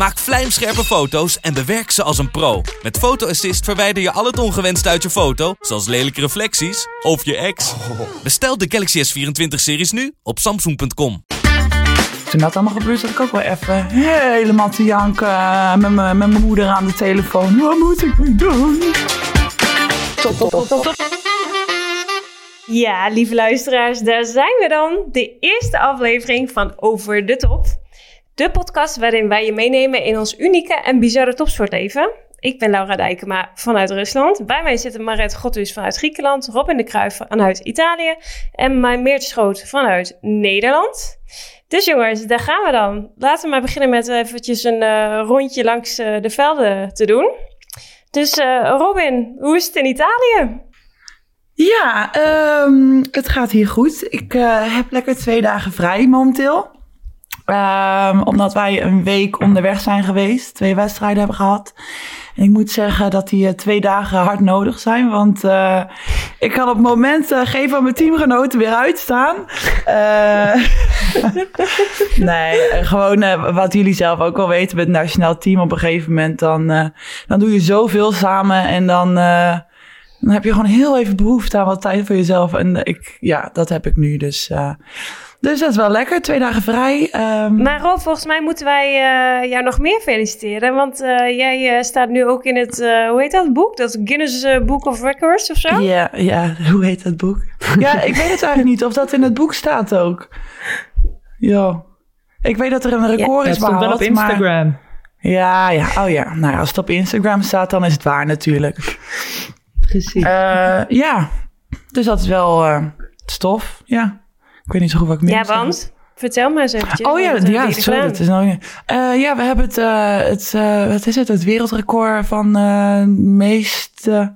Maak vlijmscherpe foto's en bewerk ze als een pro. Met Photo Assist verwijder je al het ongewenst uit je foto, zoals lelijke reflecties of je ex. Bestel de Galaxy S24-series nu op samsung.com. Toen dat allemaal gebeurde, zat ik ook wel even helemaal te janken eh, met mijn met mijn moeder aan de telefoon. Wat moet ik nu doen? Top, top, top, top. Ja, lieve luisteraars, daar zijn we dan. De eerste aflevering van Over de Top. De podcast waarin wij je meenemen in ons unieke en bizarre topsportleven. Ik ben Laura Dijkema vanuit Rusland. Bij mij zitten Maret Godhuis vanuit Griekenland, Robin de Kruijf vanuit Italië en mijn Meert Schoot vanuit Nederland. Dus jongens, daar gaan we dan. Laten we maar beginnen met eventjes een uh, rondje langs uh, de velden te doen. Dus uh, Robin, hoe is het in Italië? Ja, um, het gaat hier goed. Ik heb lekker twee dagen vrij momenteel. Um, omdat wij een week onderweg zijn geweest, twee wedstrijden hebben gehad. En ik moet zeggen dat die twee dagen hard nodig zijn. Want uh, ik kan op momenten geen van mijn teamgenoten weer uitstaan. Nee, gewoon wat jullie zelf ook wel weten met het nationaal team. Op een gegeven moment dan, dan doe je zoveel samen. En dan, dan heb je gewoon heel even behoefte aan wat tijd voor jezelf. En ik, ja, dat heb ik nu. Dus dus dat is wel lekker, twee dagen vrij. Um... Maar Rob, volgens mij moeten wij uh, jou nog meer feliciteren. Want uh, jij uh, staat nu ook in het, hoe heet dat boek? Dat Guinness Book of Records of zo? Ja, ja, hoe heet dat boek? ja, ik weet het eigenlijk niet of dat in het boek staat ook. Ja. Ik weet dat er een record ja, is behaald. wel op Instagram. Maar... Ja, ja, oh ja. Nou, als het op Instagram staat, dan is het waar natuurlijk. Precies. ja, dus dat is wel stof, ja. Ik weet niet zo goed wat ik meer Ja, want? Vertel maar eens eventjes. Oh ja, ja sorry. Dat is nou, uh, ja, we hebben het, uh, het uh, wat is het, het wereldrecord van meeste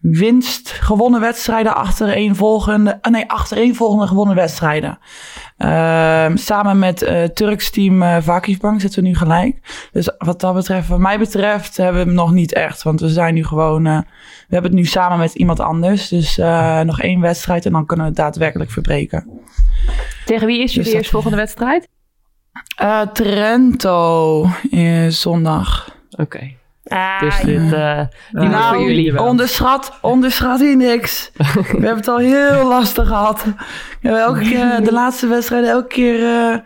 winst gewonnen wedstrijden achtereenvolgende, uh, nee, achtereenvolgende gewonnen wedstrijden. Uh, samen met uh, Turks team Vakifbank zitten we nu gelijk. Dus wat dat betreft, wat mij betreft, hebben we hem nog niet echt. Want we zijn nu gewoon, we hebben het nu samen met iemand anders. Dus nog één wedstrijd en dan kunnen we het daadwerkelijk verbreken. Tegen wie is je dus eerste volgende wedstrijd? Trento, zondag. Oké. Okay. Ah, dus dit, uh, die nou, voor jullie wel. Onderschat, onderschat hier niks. We hebben het al heel lastig gehad. We hebben elke keer, de laatste wedstrijden, elke keer uh,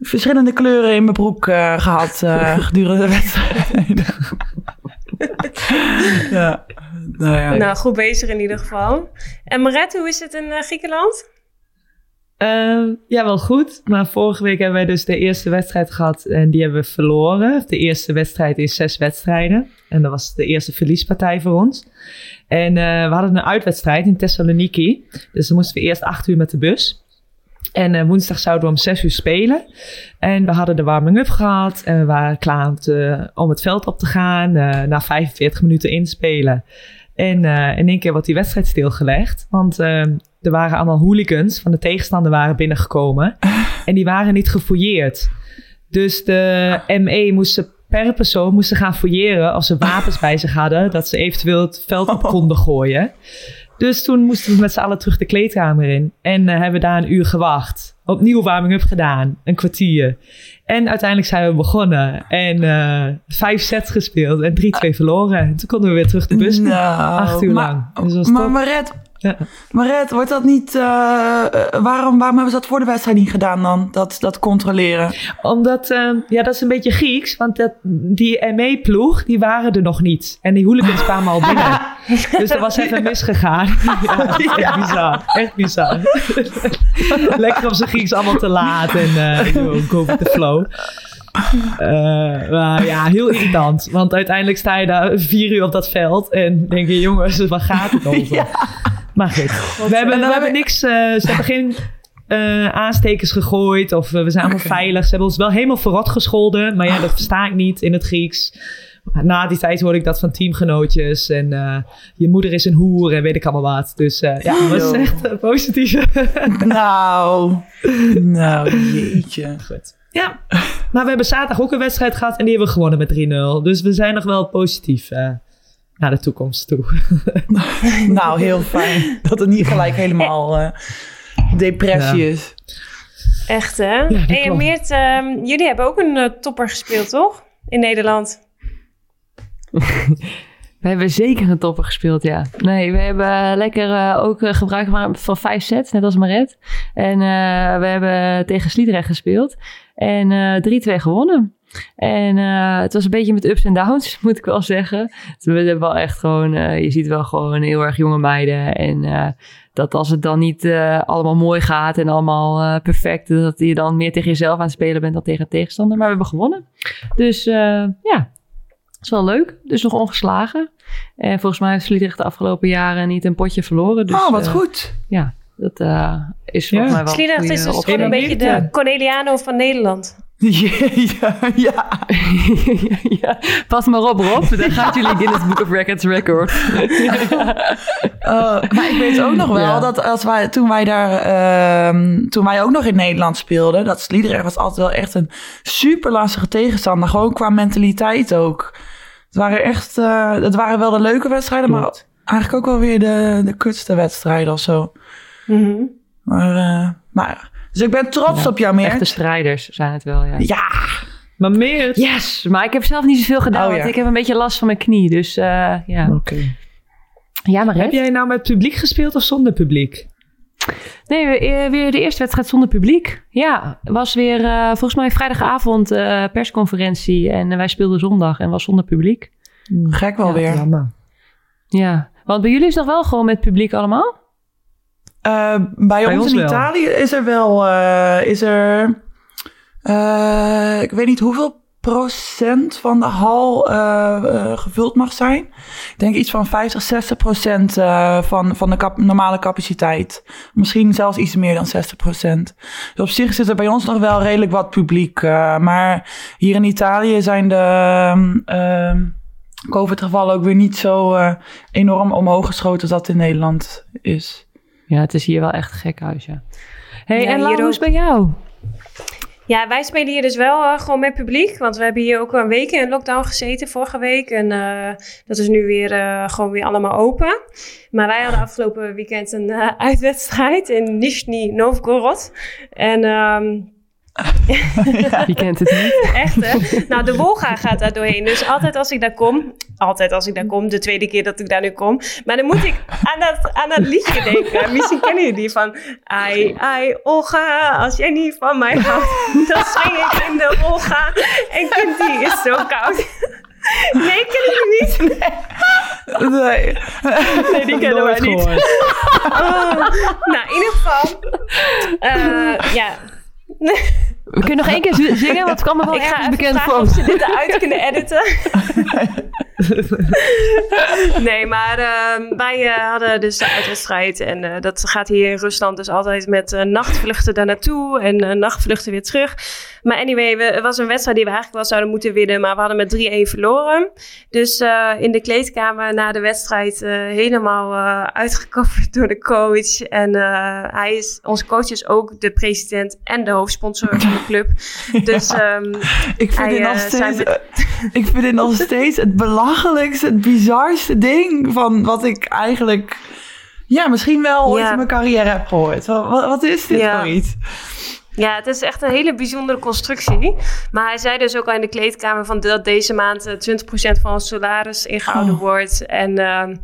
verschillende kleuren in mijn broek uh, gehad gedurende de wedstrijden. ja. Nou, ja. nou, goed bezig in ieder geval. En Maret, hoe is het in Griekenland? Uh, ja, wel goed. Maar vorige week hebben wij dus de eerste wedstrijd gehad en die hebben we verloren. De eerste wedstrijd in zes wedstrijden. En dat was de eerste verliespartij voor ons. En uh, we hadden een uitwedstrijd in Thessaloniki. Dus dan moesten we eerst acht uur met de bus. En uh, woensdag zouden we om zes uur spelen. En we hadden de warming-up gehad. En we waren klaar om, te, om het veld op te gaan. Uh, na 45 minuten inspelen. En uh, in één keer wordt die wedstrijd stilgelegd. Want er waren allemaal hooligans van de tegenstander waren binnengekomen. En die waren niet gefouilleerd. Dus de ME moesten per persoon moesten gaan fouilleren als ze wapens bij zich hadden. Dat ze eventueel het veld op konden gooien. Dus toen moesten we met z'n allen terug de kleedkamer in. En uh, hebben daar een uur gewacht. Opnieuw warming-up gedaan. Een kwartier. En uiteindelijk zijn we begonnen. En uh, vijf sets gespeeld. En drie, twee verloren. En toen konden we weer terug de bus. Nou, acht uur lang. Dus maar Maret, ja. Maret, wordt dat niet. Uh, waarom, waarom hebben ze dat voor de wedstrijd niet gedaan dan? Dat, dat controleren? Omdat, uh, ja, dat is een beetje Grieks. Want dat, die ME-ploeg, die waren er nog niet. En die hooligans kwamen al binnen. dus er was even misgegaan. ja, echt bizar. Echt bizar. Lekker op zijn Grieks allemaal te laat. En uh, go with the flow. Uh, maar ja, heel irritant. Want uiteindelijk sta je daar vier uur op dat veld. En denk je, jongens, waar gaat het over? Ja. Maar goed, we hebben, we hebben niks. Uh, ze hebben geen uh, aanstekers gegooid of uh, we zijn allemaal veilig. Ze hebben ons wel helemaal verrot gescholden. Maar ja, dat versta ik niet in het Grieks. na die tijd hoorde ik dat van teamgenootjes. En eh, je moeder is een hoer en weet ik allemaal wat. Dus eh, ja, dat was echt positief. Nou, nou, jeetje. Goed. Ja, maar we hebben zaterdag ook een wedstrijd gehad en die hebben we gewonnen met 3-0. Dus we zijn nog wel positief eh, naar de toekomst toe. Nou, heel fijn dat het niet gelijk helemaal eh, depressie Ja. is. Echt, hè? en. Meert, ehm, jullie hebben ook een eh, topper gespeeld, toch? In Nederland. We hebben zeker een topper gespeeld, ja. Nee, we hebben lekker eh, ook gebruik gemaakt van vijf sets, net als Maret. En eh, we hebben tegen Sliedrecht gespeeld. En eh 3-2 gewonnen. En eh, het was een beetje met ups en downs, moet ik wel zeggen. We hebben wel echt gewoon, eh, je ziet wel gewoon heel erg jonge meiden. En eh, dat als het dan niet eh, allemaal mooi gaat en allemaal eh, perfect, dat je dan meer tegen jezelf aan het spelen bent dan tegen een tegenstander. Maar we hebben gewonnen. Dus eh, ja, het is wel leuk. Dus nog ongeslagen. En volgens mij heeft Sliedrecht de afgelopen jaren niet een potje verloren. Dus, oh, wat goed. Ja, dat eh, is volgens Ja. mij wel een Sliedrecht is dus gewoon een beetje de Corneliano van Nederland. ja, ja. ja, pas maar op, Rob. Dan gaat jullie Guinness Book of Records record. Uh, maar ik weet ook nog wel Ja. dat als wij, toen wij daar, ehm, toen wij ook nog in Nederland speelden, dat Sliedrecht was altijd wel echt een super lastige tegenstander. Gewoon qua mentaliteit ook. Het waren echt, eh, het waren wel de leuke wedstrijden, maar eigenlijk ook wel weer de, de kutste wedstrijden of zo. Mhm. Maar, eh, maar, dus ik ben trots Ja, op jou, Meert. Echte strijders zijn het wel, ja. Ja, Maar meer... Yes, maar ik heb zelf niet zoveel gedaan, Oh, ja. want ik heb een beetje last van mijn knie. Dus eh, ja. Oké. Ja, maar Heb jij nou met publiek gespeeld of zonder publiek? Nee, we- eh, weer de eerste wedstrijd zonder publiek. Ja, was weer eh, volgens mij vrijdagavond eh, persconferentie. En wij speelden zondag en was zonder publiek. gek wel Ja, weer. Jammer. Ja, want bij jullie is het nog wel gewoon met publiek allemaal? Eh, bij, ons, ons in wel. Italië is er wel, eh, is er, eh, ik weet niet hoeveel procent van de hal gevuld mag zijn. Ik denk iets van 50, 60 procent van, van de kap- normale capaciteit. Misschien zelfs iets meer dan 60 procent. Dus op zich zit er bij ons nog wel redelijk wat publiek. maar hier in Italië zijn de ehm, ehm, COVID-gevallen ook weer niet zo enorm omhoog geschoten als dat in Nederland is. Ja, het is hier wel echt een gek huis, ja. hey, Ja, en Lau, hoe is het bij jou? Ja, wij spelen hier dus wel eh, gewoon met publiek. Want we hebben hier ook een week in lockdown gezeten vorige week. En eh, dat is nu weer eh, gewoon weer allemaal open. Maar wij hadden afgelopen weekend een uitwedstrijd in Nizhny Novgorod. En Wie kent het niet? echt hè. Nou, de Wolga gaat daar doorheen. Dus altijd als ik daar kom, altijd als ik daar kom, de tweede keer dat ik daar nu kom. Maar dan moet ik aan dat, aan dat liedje denken. Misschien kennen jullie die van... Ai, ai, Olga, als jij niet van mij houdt, dan spring ik in de Wolga. En die is zo koud. Nee, kennen jullie niet? Nee. Nee, die kennen wij Nooit niet. Oh. Nou, in ieder geval... eh, ja, We kunnen nog één keer zingen, want het kwam me wel ik ergens bekend voor. of ze dit eruit kunnen editen. nee, maar ehm, wij eh, hadden dus de uitwedstrijd. En eh, dat gaat hier in Rusland dus altijd met eh, nachtvluchten daar naartoe. En nachtvluchten weer terug. Maar anyway, we, het was een wedstrijd die we eigenlijk wel zouden moeten winnen. Maar we hadden met 3-1 verloren. Dus in de kleedkamer na de wedstrijd helemaal uitgekofferd door de coach. En hij is, onze coach is ook de president en de hoofdsponsor de club. Dus ehm, Ik vind, Hij, dit nog eh, steeds, eh, ik vind dit nog steeds het belachelijkste, het bizarste ding van wat ik eigenlijk... Ja, misschien wel ooit Ja. in mijn carrière heb gehoord. Wat, wat, is dit Ja. voor iets? Ja, het is echt een hele bijzondere constructie. Maar hij zei dus ook al in de kleedkamer van dat deze maand eh, 20% van ons salaris ingehouden Oh. wordt. En ehm,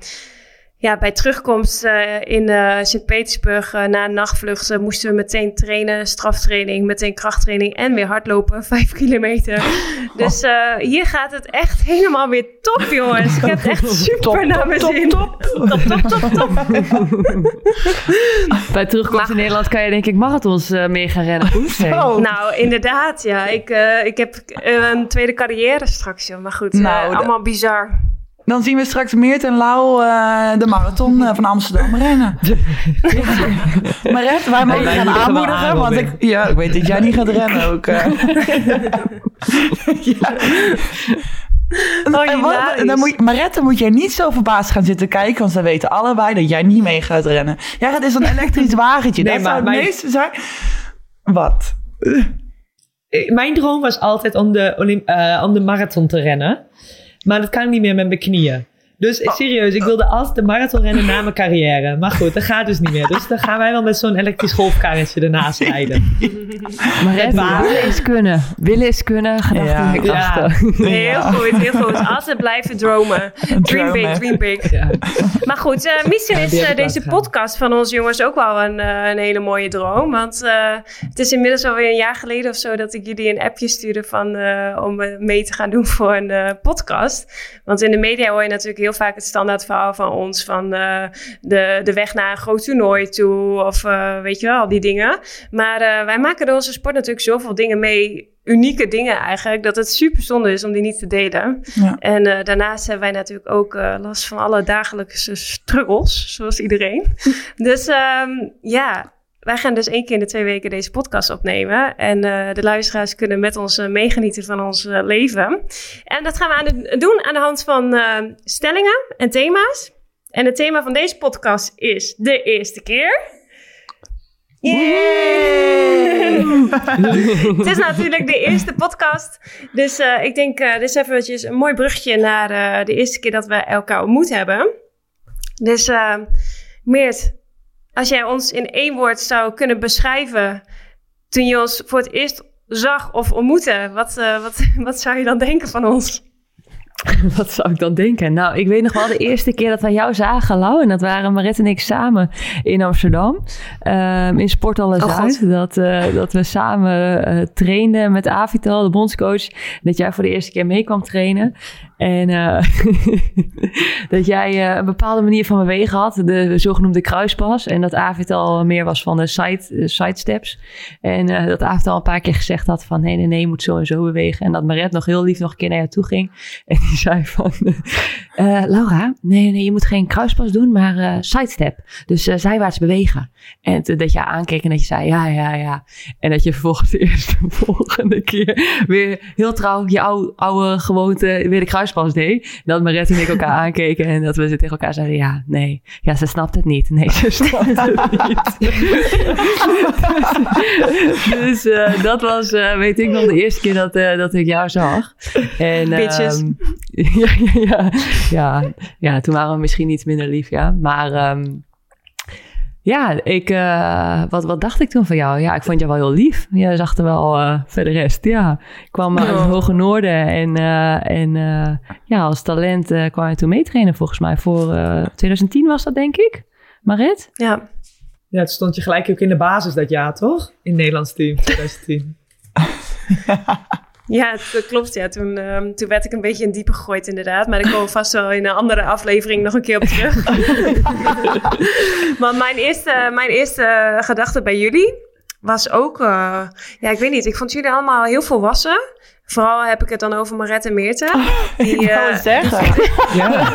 ja, bij terugkomst eh, in eh, Sint-Petersburg eh, na een nachtvlucht moesten we meteen trainen, straftraining, meteen krachttraining en weer hardlopen, 5 kilometer. Dus eh, hier gaat het echt helemaal weer top, jongens. Ik heb het echt super Top, naar top, mijn top, zin. top. top, top, top, top. Bij terugkomst in Nederland kan je denk ik marathons eh, mee gaan rennen. Nou, inderdaad, ja. Ik, eh, ik heb een tweede carrière straks, joh. Maar goed, Nou, allemaal bizar. Dan zien we straks Meert en Lau eh, de marathon eh, van Amsterdam rennen. Maret, wij mogen wij gaan aanmoedigen. aan, Want ik, ja, ik weet dat jij niet gaat rennen ook. eh. ja. Oh, En wat- hilarisch. dan moet je, Marette moet jij niet zo verbaasd gaan zitten kijken, want ze weten allebei dat jij niet mee gaat rennen. Ja, het is een elektrisch wagentje. Nee, dat maar zou het mijn- meeste zijn. Wat? Mijn droom was altijd om de, eh, om de marathon te rennen. Maar dat kan niet meer met mijn knieën. Dus Oh. serieus, ik wilde altijd de marathon rennen na mijn carrière. Maar goed, dat gaat dus niet meer. Dus dan gaan wij wel met zo'n elektrisch golfkarretje ernaast rijden. Maar het willen is kunnen. Willen is kunnen. Gedachten Ja. ja. achter. Heel Ja. goed, heel goed. Altijd blijven dromen. Dream big, dream big. Ja. Maar goed, eh misschien Ja, is eh, deze podcast van ons jongens ook wel een, eh, een hele mooie droom. Want eh, het is inmiddels alweer een jaar geleden of zo dat ik jullie een appje stuurde van, eh, om mee te gaan doen voor een podcast. Want in de media hoor je natuurlijk heel vaak het standaard verhaal van ons van eh, de, de weg naar een groot toernooi toe of eh, weet je wel, al die dingen. Maar eh, wij maken door onze sport natuurlijk zoveel dingen mee, unieke dingen eigenlijk, dat het super zonde is om die niet te delen. Ja. En daarnaast hebben wij natuurlijk ook last van alle dagelijkse struggles, zoals iedereen. dus ehm, ja, wij gaan dus één keer in de twee weken deze podcast opnemen. En eh, de luisteraars kunnen met ons eh, meegenieten van ons eh, leven. En dat gaan we aan de- doen aan de hand van stellingen en thema's. En het thema van deze podcast is de eerste keer. Het is natuurlijk de eerste podcast. Dus ik denk, dit is eventjes een mooi brugje naar de eerste keer dat we elkaar ontmoet hebben. Dus Meert, als jij ons in één woord zou kunnen beschrijven toen je ons voor het eerst zag of ontmoette, wat, eh, wat, wat zou je dan denken van ons? Wat zou ik dan denken? Nou, ik weet nog wel de eerste keer dat wij jou zagen, Lau. En dat waren Maret en ik samen in Amsterdam. ehm, in Sportallen Oh, Zuid. God. dat, eh, dat we samen eh, trainden met Avital, de bondscoach. Dat jij voor de eerste keer mee kwam trainen. En eh, dat jij een bepaalde manier van bewegen had. De zogenoemde kruispas. En dat Avital meer was van de side, eh, sidesteps. En dat Avital een paar keer gezegd had van... nee, nee, nee, je moet zo en zo bewegen. En dat Maret nog heel lief nog een keer naar jou toe ging. En die zei van... eh, Laura, nee, nee, je moet geen kruispas doen, maar eh sidestep. Dus eh, zijwaarts bewegen. En dat je aankeek en dat je zei ja, ja, ja. En dat je vervolgens de eerste volgende keer weer heel trouw je oude, oude gewoonte weer de kruispas deed. Dat Maret en ik elkaar aankeken en dat we ze tegen elkaar zeiden ja, nee. Ja, ze snapt het niet. Nee, ze snapt het niet. dus dat was, weet ik nog, de eerste keer dat, dat ik jou zag. En, Bitches. ja, ja, ja, toen waren we misschien iets minder lief, ja. Maar ehm, ja, ik, eh, wat, wat dacht ik toen van jou? Ja, ik vond jou wel heel lief. Jij zag er wel eh voor de rest, ja. Ik kwam uit het. Hoge Noorden en, eh, en eh, ja, als talent eh, kwam je toen meetrainen volgens mij. Voor eh, 2010 was dat, denk ik. Marit? Ja, Ja, toen stond je gelijk ook in de basis dat jaar, toch? In het Nederlands team, 2010. ja dat klopt. Ja. Toen, ehm, toen werd ik een beetje in diepe gegooid inderdaad. Maar daar komen we vast wel in een andere aflevering nog een keer op terug. maar mijn eerste, mijn eerste gedachte bij jullie was ook... eh, ja, ik weet niet. Ik vond jullie allemaal heel volwassen. Vooral heb ik het dan over Maret en Meerte. Die, Ik wou eh, het zeggen. Ja.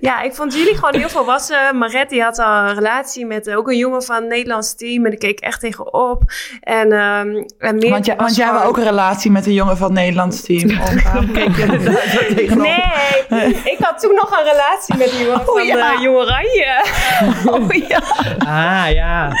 Ja, ik vond jullie gewoon heel volwassen. Maret die had al een relatie met ook een jongen van het Nederlands team. En daar keek ik echt tegenop. En, ehm en Meerte Want, want jij had ook een relatie met een jongen van het Nederlands team. Tegenop? Nee, ik had toen nog een relatie met die jongen van Oh, ja. eh, Jong Oranje. Oh, ja. Ah, ja.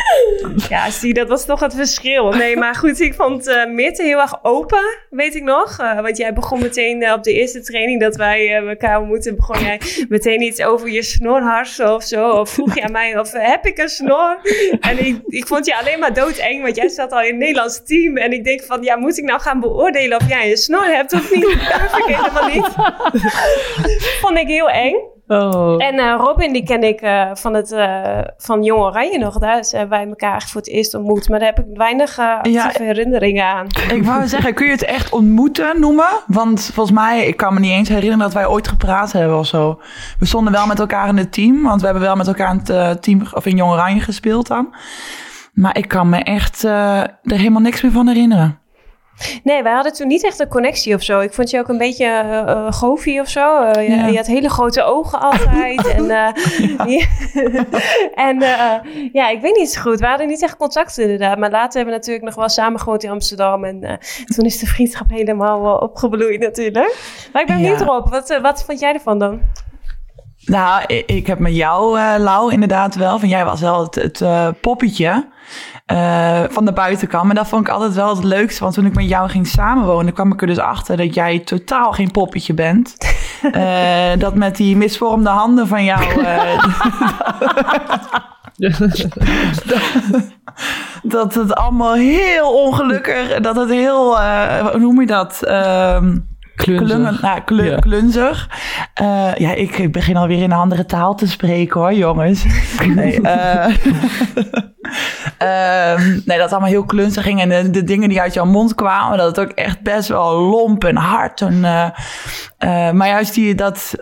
Ja, zie, dat was toch het verschil. Nee, maar goed, ik vond eh Meerte heel erg open, weet ik nog. Eh, want jij begon meteen eh, op de eerste training dat wij eh, elkaar ontmoetten, begon jij meteen iets over je snorharsen of zo. Of vroeg je aan mij of heb ik een snor? En ik, ik vond je alleen maar doodeng, want jij zat al in het Nederlands team. En ik denk van, ja, moet ik nou gaan beoordelen of jij een snor hebt of niet? Dat ik helemaal niet. vond ik heel eng. Oh. En eh, Robin, die ken ik eh, van, het, eh, van Jong Oranje nog. Daar zijn wij elkaar voor het eerst ontmoet. Maar daar heb ik weinig actieve herinneringen aan. Ik wou zeggen, kun je het echt ontmoeten noemen? Want volgens mij, ik kan me niet eens herinneren dat wij ooit gepraat hebben of zo. We stonden wel met elkaar in het team, want we hebben wel met elkaar in het team of in Jong Oranje gespeeld dan. Maar ik kan me echt er helemaal niks meer van herinneren. Nee, wij hadden toen niet echt een connectie of zo. Ik vond je ook een beetje uh, goofy of zo. Uh, je, Ja. je had hele grote ogen altijd. en eh, ja, en eh, ja, ik weet niet zo goed. We hadden niet echt contact inderdaad. Maar later hebben we natuurlijk nog wel samen gewoond in Amsterdam. En eh, toen is de vriendschap helemaal eh, opgebloeid natuurlijk. Maar ik ben Ja. benieuwd erop. Wat, eh, wat vond jij ervan dan? Nou, ik, ik heb met jou, eh Lau, inderdaad wel. Van jij was wel het, het eh, eh, van de buitenkant. Maar dat vond ik altijd wel het leukste. Want toen ik met jou ging samenwonen, kwam ik er dus achter dat jij totaal geen poppetje bent. Eh, dat met die misvormde handen van jou. eh, dat het allemaal heel ongelukkig. Dat het heel. hoe noem je dat? Ehm Klunzig. Nou, Ja. klunzig. Eh, ja, ik, ik begin alweer in een andere taal te spreken hoor, jongens. Nee, eh, ehm, nee dat allemaal heel klunzig ging. En de, de dingen die uit jouw mond kwamen, dat het ook echt best wel lomp en hard. En, eh, maar juist die, dat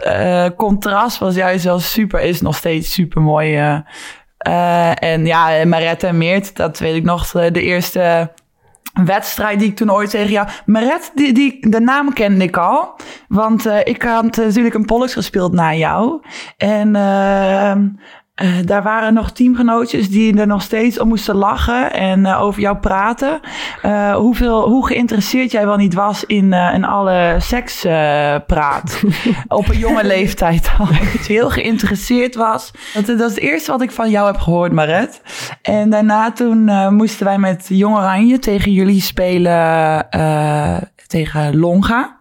contrast was juist wel super, is nog steeds super mooi. en ja, Marette en Meert, dat weet ik nog, de, de eerste wedstrijd die ik toen ooit tegen jou... Maret, die, die, de naam kende ik al. Want eh, ik had eh, natuurlijk een Pollux gespeeld na jou. En eh, eh, daar waren nog teamgenootjes die er nog steeds om moesten lachen en eh, over jou praten. Eh, hoeveel, hoe geïnteresseerd jij wel niet was in, in alle sekspraat. Op een jonge leeftijd al. Dat je heel geïnteresseerd was. Dat, dat is het eerste wat ik van jou heb gehoord, Maret. En daarna toen moesten wij met Jong Oranje tegen jullie spelen tegen Longa.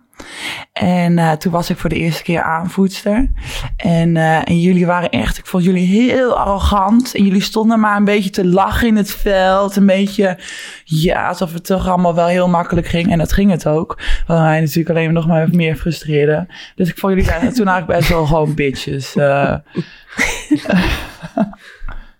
En eh, toen was ik voor de eerste keer aanvoedster. En, eh, en jullie waren echt, ik vond jullie heel arrogant. En jullie stonden maar een beetje te lachen in het veld. Een beetje, ja, alsof het toch allemaal wel heel makkelijk ging. En dat ging het ook. Wat mij natuurlijk alleen nog maar meer frustreerde. Dus ik vond jullie toen eigenlijk best wel gewoon bitches.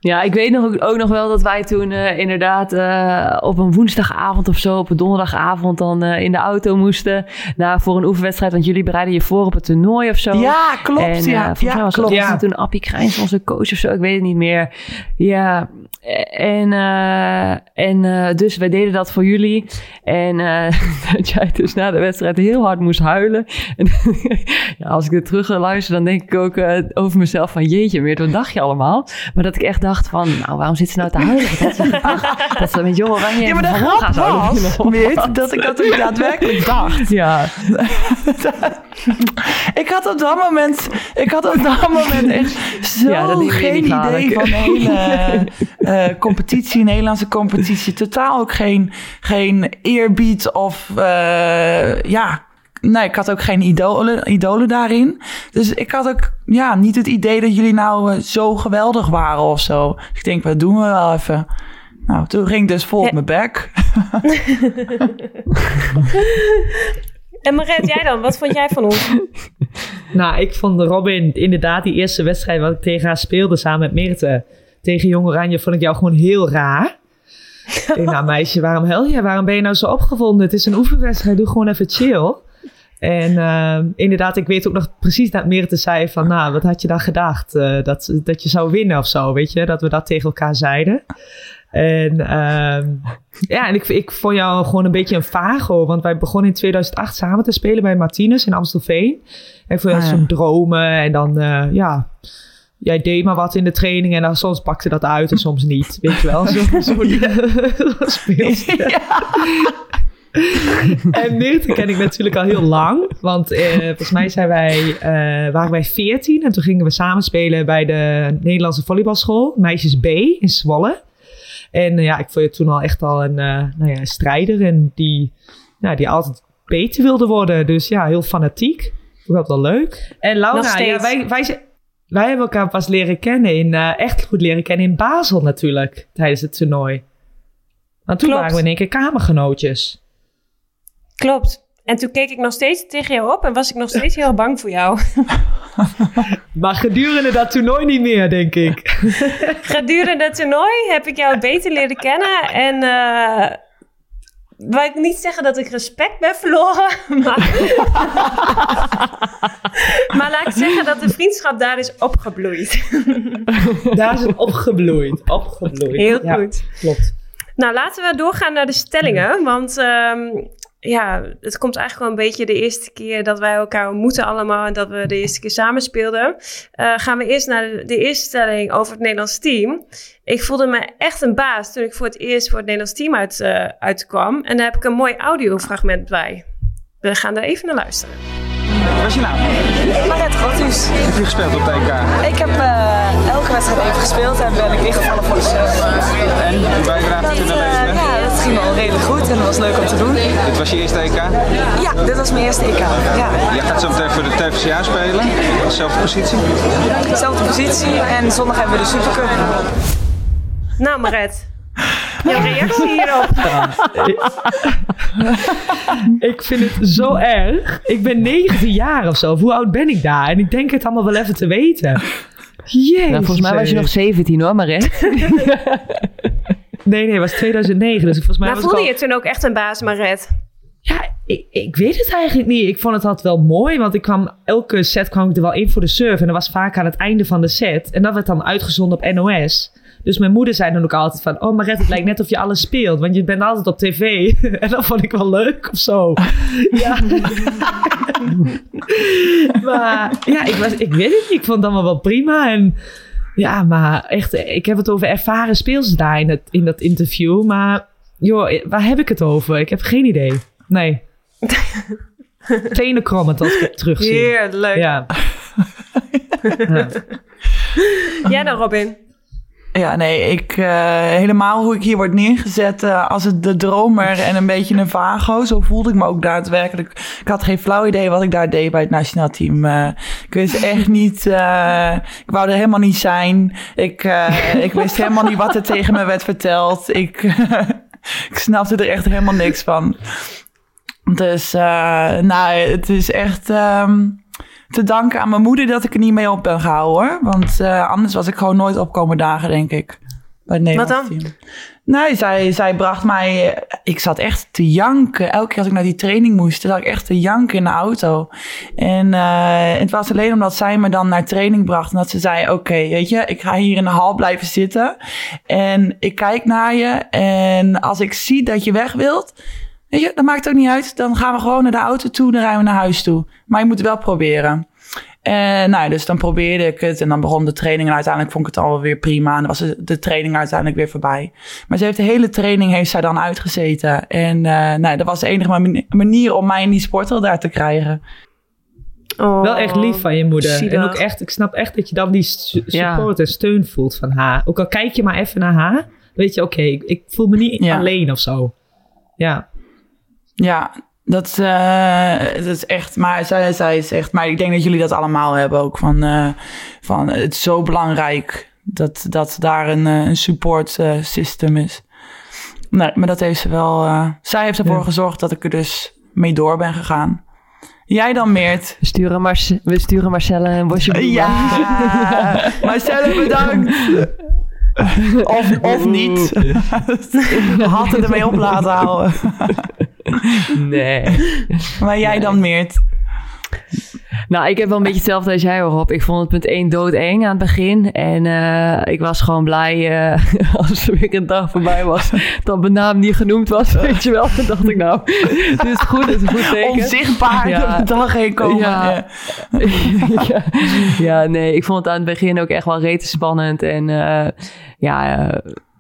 Ja, ik weet nog, ook- nog wel dat wij toen eh, inderdaad eh, op een woensdagavond of zo, op een donderdagavond, dan eh, in de auto moesten nou, voor een oefenwedstrijd. Want jullie bereiden je voor op het toernooi of zo. ja, klopt. En ja, mij ja, was klopt. dat het toen Appie Krijns, onze coach of zo, ik weet het niet meer. Ja, en, eh, en eh, dus wij deden dat voor jullie. En eh, dat jij dus na de wedstrijd heel hard moest huilen. En ja, als ik er terug luister, dan denk ik ook over mezelf van jeetje, meer wat dacht je allemaal? Maar dat ik echt dacht van, nou waarom zit ze nou te huilen? Had ze? Dat ze met Jong Oranje Ja, maar de grap was, dat ik dat ook daadwerkelijk dacht. Ja, Ik had op dat moment, ik had op dat moment echt zo Ja, dat geen idee van hele eh, competitie, Nederlandse competitie. Totaal ook geen, geen eerbied of uh, ja. Nee, ik had ook geen idolen, idolen daarin. Dus ik had ook ja, niet het idee dat jullie nou uh, zo geweldig waren of zo. Dus ik denk, wat doen we wel even? Nou, toen ging ik dus vol op mijn bek. En Maret, jij dan? Wat vond jij van ons? Nou, ik vond Robin inderdaad die eerste wedstrijd wat ik tegen haar speelde samen met Meerte. Tegen Jong Oranje vond ik jou gewoon heel raar. ik denk, nou meisje, waarom hel je? Waarom ben je nou zo opgewonden? Het is een oefenwedstrijd, doe gewoon even chill. En uh, inderdaad, ik weet ook nog precies dat Meerte zei van, nou, wat had je dan gedacht? Uh, dat, dat je zou winnen of zo, weet je? Dat we dat tegen elkaar zeiden. En uh, ja, en ik, ik vond jou gewoon een beetje een vago. Want wij begonnen in 2008 samen te spelen bij Martinez in Amstelveen. En ik vond ah, zo'n ja. dromen. En dan, uh, ja, jij deed maar wat in de training. En dan soms pakte dat uit en soms niet. Weet je wel, zo'n zo, zo ja. en Meerte ken ik natuurlijk al heel lang. Want uh, volgens mij zijn wij, uh, waren wij 14. En toen gingen we samen spelen bij de Nederlandse volleybalschool. Meisjes B in Zwolle. En uh, ja, ik vond je toen al echt al een, uh, nou ja, een strijder. En die, nou, die altijd beter wilde worden. Dus ja, heel fanatiek. Ik vond dat wel leuk. En Laura, ja, wij, wij, wij hebben elkaar pas leren kennen. In, uh, echt goed leren kennen in Basel natuurlijk. Tijdens het toernooi. Want toen Klopt. waren we in één keer kamergenootjes. Klopt. En toen keek ik nog steeds tegen jou op en was ik nog steeds heel bang voor jou. maar gedurende dat toernooi niet meer, denk ik. gedurende het toernooi heb ik jou beter leren kennen. En uh, wil ik niet zeggen dat ik respect ben verloren. Maar, maar laat ik zeggen dat de vriendschap daar is opgebloeid. daar is het opgebloeid. Opgebloeid. Heel ja, goed. Klopt. Nou, laten we doorgaan naar de stellingen. Want um, ja, het komt eigenlijk wel een beetje de eerste keer dat wij elkaar ontmoeten allemaal en dat we de eerste keer samen speelden. Eh, gaan we eerst naar de, de eerste stelling over het Nederlands team. Ik voelde me echt een baas toen ik voor het eerst voor het Nederlands team uit, eh, uitkwam. En daar heb ik een mooi audiofragment bij. We gaan daar even naar luisteren. Wat is je naam? Mariette Groothuis. Heb je gespeeld op TK? Ik heb eh, elke wedstrijd even gespeeld en ben ik ingevallen voor de surf. En een bijdrage Dat, kunnen ging wel redelijk goed en dat was leuk om te doen. Dit was je eerste EK? Ja, dit was mijn eerste EK. Ja, Jij gaat zo meteen voor de TVCA spelen. Dezelfde positie. dezelfde positie en zondag hebben we de Supercup. Nou, Maret. Jouw reactie hierop? Ik vind het zo erg. Ik ben 19 jaar of zo. Hoe oud ben ik daar? En ik denk het allemaal wel even te weten. Jezus. Nou, volgens mij was je nog 17 hoor, Maret. Nee, nee, het was 2009. Dus volgens mij Maar was ik voelde al... je toen ook echt een baas, Maret? Ja, ik, ik weet het eigenlijk niet. Ik vond het altijd wel mooi, want ik kwam, elke set kwam ik er wel in voor de surf. En dat was vaak aan het einde van de set. En dat werd dan uitgezonden op NOS. Dus mijn moeder zei dan ook altijd van... Oh Maret, het lijkt net of je alles speelt. Want je bent altijd op tv. en dat vond ik wel leuk of zo. ja. maar ja, ik, was, ik weet het niet. Ik vond het allemaal wel prima. En ja, maar echt... Ik heb het over ervaren speels daar in, het, in dat interview. Maar joh, waar heb ik het over? Ik heb geen idee. Nee. Tenen krommend als ik het terugzie. Heerlijk. Ja. ja. Jij dan, Robin? Ja, nee, ik, eh, helemaal hoe ik hier word neergezet eh, als het de dromer en een beetje een vago. Zo voelde ik me ook daadwerkelijk. Ik had geen flauw idee wat ik daar deed bij het nationaal team. Eh, ik wist echt niet, ik wou er helemaal niet zijn. Ik, ik wist helemaal niet wat er tegen me werd verteld. Ik, ik snapte er echt helemaal niks van. Dus, nou, het is echt... ehm, te danken aan mijn moeder dat ik er niet mee op ben gehouden hoor. Want eh, anders was ik gewoon nooit opkomen dagen, denk ik. Bij het Wat dan? team. Nee, zij, zij bracht mij... eh, Ik zat echt te janken. Elke keer als ik naar die training moest, zat ik echt te janken in de auto. En eh, het was alleen omdat zij me dan naar training bracht. En dat ze zei, oké, weet je, ik ga hier in de hal blijven zitten. En ik kijk naar je. En als ik zie dat je weg wilt... Weet je, dat maakt ook niet uit. Dan gaan we gewoon naar de auto toe, dan rijden we naar huis toe. Maar je moet het wel proberen. En nou, dus dan probeerde ik het en dan begon de training en uiteindelijk vond ik het alweer prima. En dan was de, training uiteindelijk weer voorbij. Maar ze heeft de hele training heeft zij dan uitgezeten. En eh nou, dat was de enige mani- manier om mij in die sporthal daar te krijgen. Oh, Wel echt lief van je moeder. En ook echt, ik snap echt dat je dan die Ja. support en steun voelt van haar. Ook al kijk je maar even naar haar, weet je, oké, ik, ik voel me niet Ja. alleen of zo. Ja, Ja, dat, eh, dat is echt. Maar zij, zij is echt. Maar ik denk dat jullie dat allemaal hebben ook. Van, eh, van het is zo belangrijk dat, dat daar een, eh, een support eh, system is. Nee, maar dat heeft ze wel. eh, zij heeft ervoor Ja. gezorgd dat ik er dus mee door ben gegaan. Jij dan, Meert? We sturen, Marce- we sturen Marcelle een bosje bloemen. Ja, Marcelle, bedankt. Of, of niet. Had het ermee op laten houden. Nee. Maar jij dan, Meert? Nou, ik heb wel een beetje hetzelfde als jij, Rob. Ik vond het punt 1 doodeng aan het begin. En eh, ik was gewoon blij eh, als er weer een dag voorbij was... dat mijn naam niet genoemd was, weet je wel. Toen dacht ik, nou, dit is goed, dit is een goed teken. Onzichtbaar Ja. de dag heen komen. Ja. Ja. ja. nee, ik vond het aan het begin ook echt wel rete spannend. En eh, ja,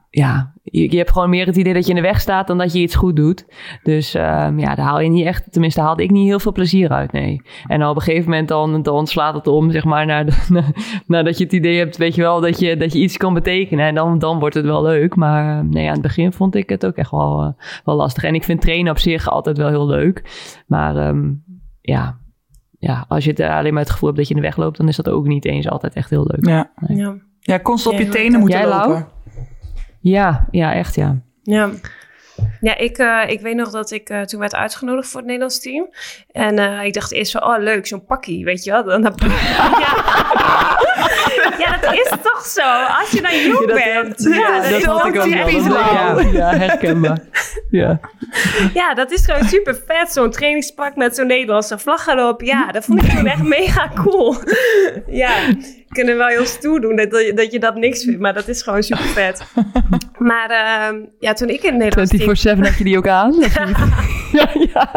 ja je, je hebt gewoon meer het idee dat je in de weg staat dan dat je iets goed doet. Dus ehm, ja, daar haal je niet echt, tenminste haalde ik niet heel veel plezier uit, nee. En op een gegeven moment dan, dan slaat het om, zeg maar, naar, de, nadat je het idee hebt, weet je wel, dat je, dat je iets kan betekenen. En dan, dan wordt het wel leuk. Maar eh, nee, aan het begin vond ik het ook echt wel, eh, wel lastig. En ik vind trainen op zich altijd wel heel leuk. Maar ehm, ja, ja, als je het eh, alleen maar het gevoel hebt dat je in de weg loopt, dan is dat ook niet eens altijd echt heel leuk. Ja. Ja. ja, constant op je tenen moeten Jij, Lau? lopen. Ja, ja, echt ja. Ja. Ja, ik, eh, ik weet nog dat ik eh, toen werd uitgenodigd voor het Nederlands team. En eh, ik dacht eerst van, oh leuk, zo'n pakkie, weet je wel. Dan, dan- ja. ja, dat is toch zo. Als je dan jong bent. Ja, dat is typisch. Lau. Ja, ja, herkenbaar. Ja. Ja, dat is gewoon super vet. Zo'n trainingspak met zo'n Nederlandse vlag erop. Ja, dat vond ik toen echt mega cool. ja, kunnen wel heel stoer doen dat, je- dat je dat niks vindt. Maar dat is gewoon super vet. Maar ehm, ja, toen ik in het Nederlands team... 24-7 had je die ook aan? Of niet? ja, ja.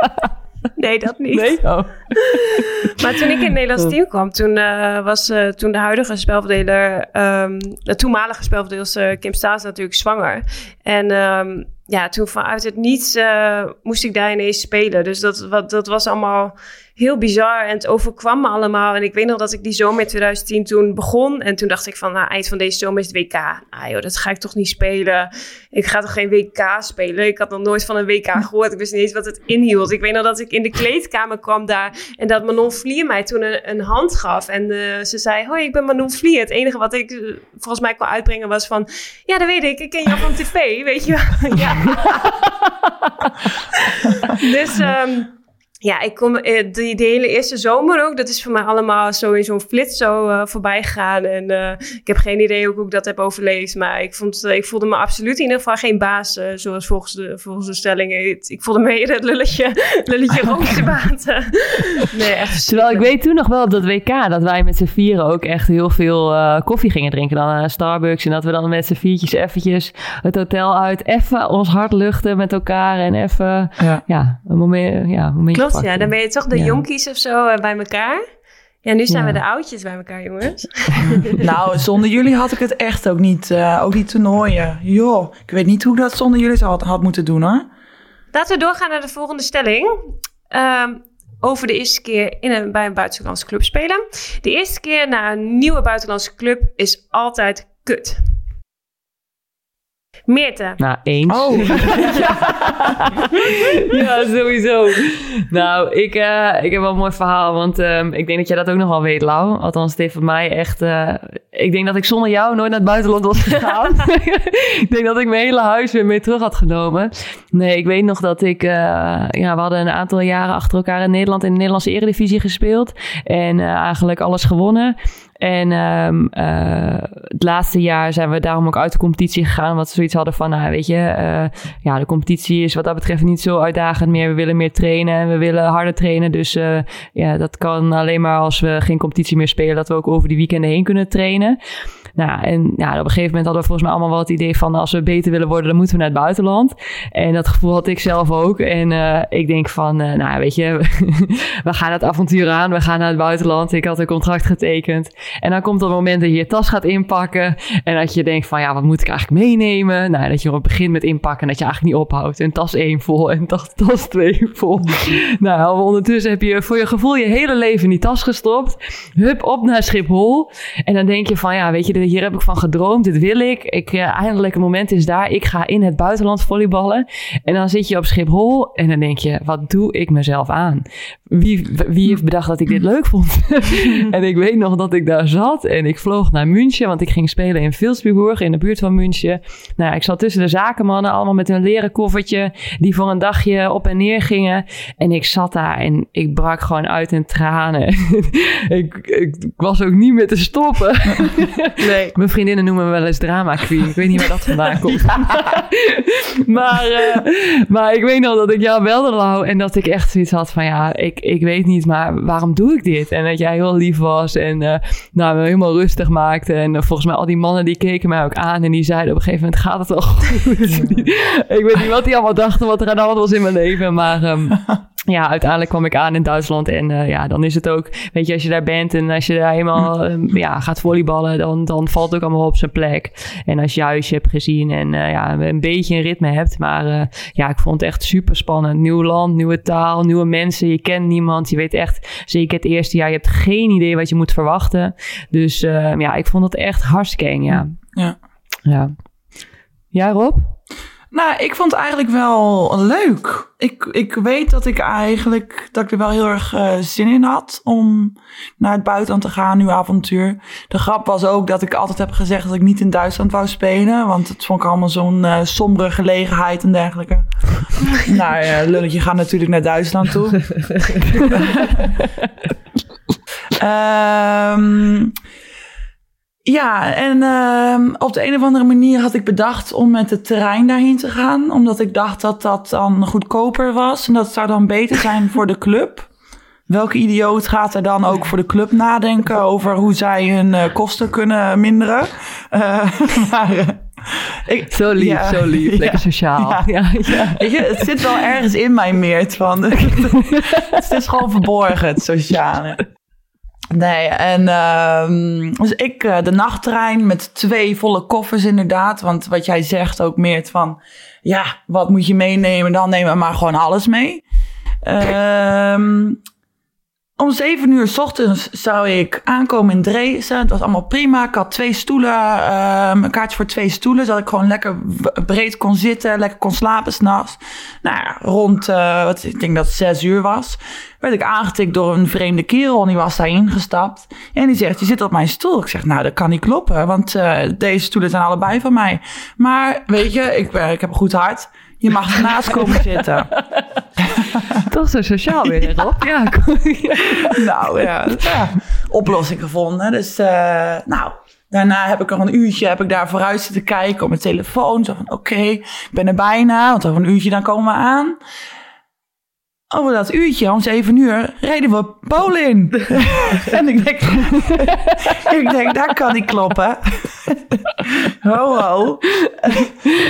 Nee, dat niet. Nee? Oh. Maar toen ik in het Nederlands team kwam, toen eh, was eh, toen de huidige spelverdeler, ehm, de toenmalige spelverdeler Kim Staes natuurlijk zwanger. En ehm, ja, toen vanuit het niets eh, moest ik daar ineens spelen. Dus dat, wat, dat was allemaal heel bizar en het overkwam me allemaal. En ik weet nog dat ik die zomer in 2010 toen begon. En toen dacht ik van, nou, eind van deze zomer is het WK. Nou joh, dat ga ik toch niet spelen. Ik ga toch geen WK spelen? Ik had nog nooit van een WK gehoord. Ik wist niet eens wat het inhield. Ik weet nog dat ik in de kleedkamer kwam daar en dat Manon Vlier mij toen een, een hand gaf. En eh, ze zei, hoi, ik ben Manon Vlier. Het enige wat ik eh, volgens mij kon uitbrengen was van, ja, dat weet ik. Ik ken jou van tv, weet je wel. ja. dus... ehm, ja, ik kom eh, die, de hele eerste zomer ook. Dat is voor mij allemaal zo in zo'n flits zo eh, voorbij gegaan. En eh, ik heb geen idee hoe ik dat heb overleefd. Maar ik, vond, ik voelde me absoluut in ieder geval geen baas. zoals volgens de, volgens de stelling. Ik, ik voelde me eerder het lulletje, lulletje roosbaten. nee, echt. Terwijl ik weet toen nog wel op dat WK dat wij met z'n vieren ook echt heel veel eh, koffie gingen drinken. Dan aan Starbucks. En dat we dan met z'n viertjes eventjes het hotel uit. Even ons hart luchten met elkaar. En even, Ja. ja, een moment, ja, een momentje Klopt, ja. Dan ben je toch de Ja. jonkies of zo eh, bij elkaar. Ja, nu zijn Ja. we de oudjes bij elkaar, jongens. Nou, zonder jullie had ik het echt ook niet. eh, ook die toernooien. Joh, ik weet niet hoe ik dat zonder jullie had, had moeten doen hoor. Laten we doorgaan naar de volgende stelling. Ehm, over de eerste keer in een, bij een buitenlandse club spelen. De eerste keer naar een nieuwe buitenlandse club is altijd kut. Meerte. Nou, eens. Oh. ja, sowieso. Nou, ik, eh, ik heb wel een mooi verhaal, want ehm, ik denk dat jij dat ook nog wel weet, Lau. Althans, het heeft voor mij echt... eh, ik denk dat ik zonder jou nooit naar het buitenland was gegaan. ik denk dat ik mijn hele huis weer mee terug had genomen. Nee, ik weet nog dat ik... eh, ja, we hadden een aantal jaren achter elkaar in Nederland in de Nederlandse eredivisie gespeeld. En eh, eigenlijk alles gewonnen. En ehm, eh, het laatste jaar zijn we daarom ook uit de competitie gegaan. Omdat we zoiets hadden van, nou, weet je, eh, ja, de competitie is wat dat betreft niet zo uitdagend meer. We willen meer trainen en we willen harder trainen. Dus eh, ja, dat kan alleen maar als we geen competitie meer spelen, dat we ook over die weekenden heen kunnen trainen. Nou, en ja, op een gegeven moment hadden we volgens mij allemaal wel het idee van als we beter willen worden, dan moeten we naar het buitenland. En dat gevoel had ik zelf ook. En eh, ik denk van, eh, nou weet je, we gaan het avontuur aan, we gaan naar het buitenland. Ik had een contract getekend. En dan komt dat moment dat je je tas gaat inpakken. En dat je denkt van, ja, wat moet ik eigenlijk meenemen? Nou, dat je gewoon begint met inpakken en dat je eigenlijk niet ophoudt. En tas 1 vol en tas, tas 2 vol. nou, ondertussen heb je voor je gevoel je hele leven in die tas gestopt. Hup, op naar Schiphol. En dan denk je van, ja, weet je, hier heb ik van gedroomd. Dit wil ik. ik eh, eindelijk, een moment is daar. Ik ga in het buitenland volleyballen. En dan zit je op Schiphol en dan denk je, wat doe ik mezelf aan? Wie, wie heeft bedacht dat ik dit leuk vond? en ik weet nog dat ik daar zat en ik vloog naar München, want ik ging spelen in Vilsbiburg, in de buurt van München. Nou ik zat tussen de zakenmannen, allemaal met een leren koffertje, die voor een dagje op en neer gingen. En ik zat daar en ik brak gewoon uit in tranen. ik, ik was ook niet meer te stoppen. Nee. Mijn vriendinnen noemen me wel eens drama queen. Ik weet niet waar dat vandaan komt. maar, eh, maar ik weet nog dat ik jou belde, Lau. En dat ik echt zoiets had van, ja, ik, ik weet niet, maar waarom doe ik dit? En dat jij heel lief was en eh, nou, me helemaal rustig maakte. En eh, volgens mij al die mannen die keken mij ook aan. En die zeiden op een gegeven moment, gaat het wel goed? ik weet niet wat die allemaal dachten, wat er aan de hand was in mijn leven. Maar... ehm, ja, uiteindelijk kwam ik aan in Duitsland en eh, ja, dan is het ook, weet je, als je daar bent en als je daar helemaal ehm, ja, gaat volleyballen, dan, dan valt het ook allemaal op zijn plek. En als je huisje hebt gezien en eh, ja, een beetje een ritme hebt, maar eh, ja, ik vond het echt super spannend. Nieuw land, nieuwe taal, nieuwe mensen, je kent niemand, je weet echt, zeker het eerste jaar, je hebt geen idee wat je moet verwachten. Dus eh, ja, ik vond het echt hartstikke eng, ja. Ja. Ja, ja Rob? Nou, ik vond het eigenlijk wel leuk. Ik, ik weet dat ik eigenlijk dat ik er wel heel erg eh, zin in had om naar het buitenland te gaan, nu avontuur. De grap was ook dat ik altijd heb gezegd dat ik niet in Duitsland wou spelen, want het vond ik allemaal zo'n eh, sombere gelegenheid en dergelijke. nou ja, lulletje gaat natuurlijk naar Duitsland toe. Ehm Ja, en ehm, op de een of andere manier had ik bedacht om met het terrein daarheen te gaan. Omdat ik dacht dat dat dan goedkoper was. En dat zou dan beter zijn voor de club. Welke idioot gaat er dan ook voor de club nadenken over hoe zij hun eh, kosten kunnen minderen? Eh, maar, eh, ik, Zo lief, ja, zo lief. Lekker ja, sociaal. ja. Weet je, het zit wel ergens in mij Meert van. het is gewoon verborgen, het sociale. Nee, en ehm, dus ik eh, de nachttrein met twee volle koffers inderdaad. Want wat jij zegt ook Meert van, ja, wat moet je meenemen? Dan nemen we maar gewoon alles mee. Ehm, om zeven uur s ochtends zou ik aankomen in Dresden. Het was allemaal prima. Ik had twee stoelen, ehm, een kaartje voor twee stoelen. Zodat ik gewoon lekker breed kon zitten, lekker kon slapen s'nachts. Nou ja, rond, eh, wat, ik denk dat het zes uur was, werd ik aangetikt door een vreemde kerel. En die was daar ingestapt. En die zegt, je zit op mijn stoel. Ik zeg, nou, dat kan niet kloppen. Want eh, deze stoelen zijn allebei van mij. Maar weet je, ik, ik heb een goed hart. Je mag ernaast komen zitten. Toch zo sociaal weer, Rob. Ja, nou ja, ja, oplossing gevonden. Dus eh, nou, daarna heb ik nog een uurtje heb ik daar vooruit zitten kijken op mijn telefoon. Zo van oké, ik ben er bijna, want over een uurtje dan komen we aan. Over dat uurtje, om zeven uur, reden we Polen in. en ik denk, ik denk, dat kan niet kloppen. Ho,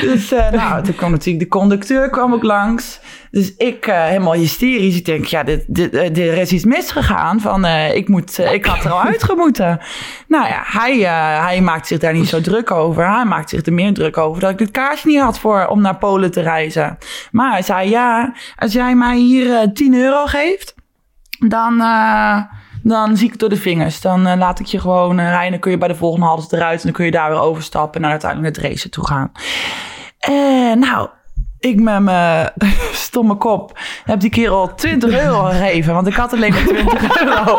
dus eh, nou, toen kwam natuurlijk de conducteur kwam ook langs. Dus ik eh, helemaal hysterisch. Ik denk, ja, dit, dit, eh, er is iets misgegaan. Van, ik, moet, ik had er al uitgemoeten. Nou ja, hij, hij maakt zich daar niet zo druk over. Hij maakt zich er meer druk over dat ik het kaartje niet had voor, om naar Polen te reizen. Maar hij zei, ja, als jij mij hier eh 10 euro geeft, dan, dan zie ik het door de vingers. Dan eh, laat ik je gewoon eh, rijden. Dan kun je bij de volgende halte eruit. En dan kun je daar weer overstappen en dan uiteindelijk naar Dresden toe gaan. En nou, ik met mijn stomme kop heb die kerel 20 euro gegeven. Want ik had alleen maar 20 euro.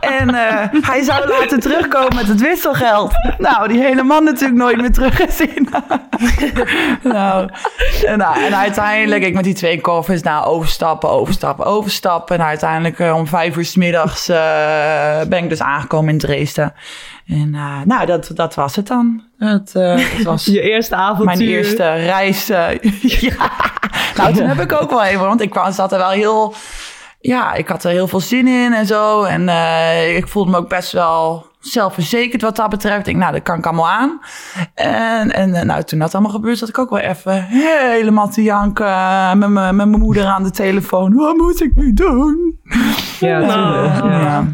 En eh, hij zou laten terugkomen met het wisselgeld. Nou, die hele man natuurlijk nooit meer teruggezien. nou, en, nou, en uiteindelijk, ik met die twee koffers, nou, overstappen, overstappen, overstappen. En uiteindelijk eh, om vijf uur s middags eh, ben ik dus aangekomen in Dresden. En eh, nou, dat, dat was het dan. Het, eh, het was Je eerste avontuur. mijn eerste reis. eh, ja. Nou, toen heb ik ook wel even, want ik kwam, zat er wel heel... Ja, ik had er heel veel zin in en zo. En eh, ik voelde me ook best wel zelfverzekerd wat dat betreft. Ik denk, nou, dat kan ik allemaal aan. En, en nou, toen dat allemaal gebeurde, zat ik ook wel even helemaal te janken. Met mijn met mijn moeder aan de telefoon. Wat moet ik nu doen? Ja, tuurlijk. Ja. Ja. Ja.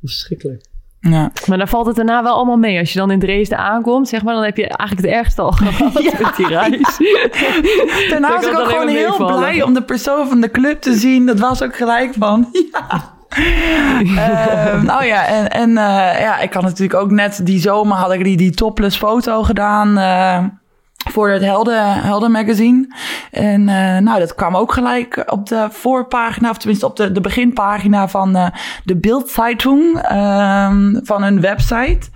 Verschrikkelijk. Ja. Maar dan valt het daarna wel allemaal mee. Als je dan in Dresden aankomt, zeg maar, dan heb je eigenlijk het ergste al gehad met die reis. Daarna was ik ook gewoon heel meevallen. blij om de persoon van de club te zien. Dat was ook gelijk van, ja. Nou ja, en, en eh, ja, ik had natuurlijk ook net die zomer had ik die, die topless foto gedaan eh, voor het Helden, Helden magazine. En eh, nou, dat kwam ook gelijk op de voorpagina, of tenminste op de, de beginpagina van eh, de Bildzeitung ehm van hun website.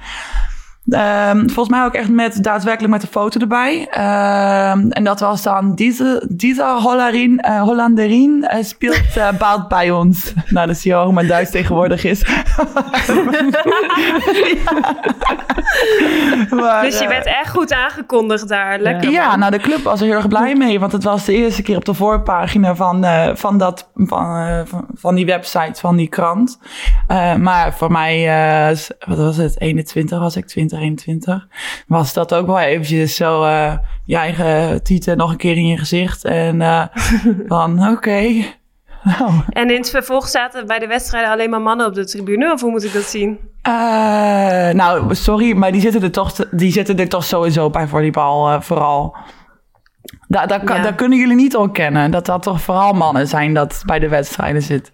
Ehm, volgens mij ook echt met daadwerkelijk met een foto erbij. Ehm, en dat was dan deze, deze eh, Hollanderin eh, speelt uh, bald bij ons. nou, dat zie je ook hoe mijn Duits tegenwoordig is. Maar, Dus je bent echt goed aangekondigd daar. Lekker. ja, man. nou de club was er heel erg blij mee. Want het was de eerste keer op de voorpagina van, van, dat, van, van, die website, van die krant. Maar voor mij, wat was het, 21 was ik, 2021. Was dat ook wel eventjes zo eh, je eigen titel nog een keer in je gezicht. En eh, van, oké. Nou, En in het vervolg zaten bij de wedstrijden alleen maar mannen op de tribune. Of hoe moet ik dat zien? Eh, nou, sorry, maar die zitten er toch, die zitten er toch sowieso bij volleybal eh, vooral. Daar, Ja. daar kunnen jullie niet ontkennen. Dat dat toch vooral mannen zijn dat bij de wedstrijden zit.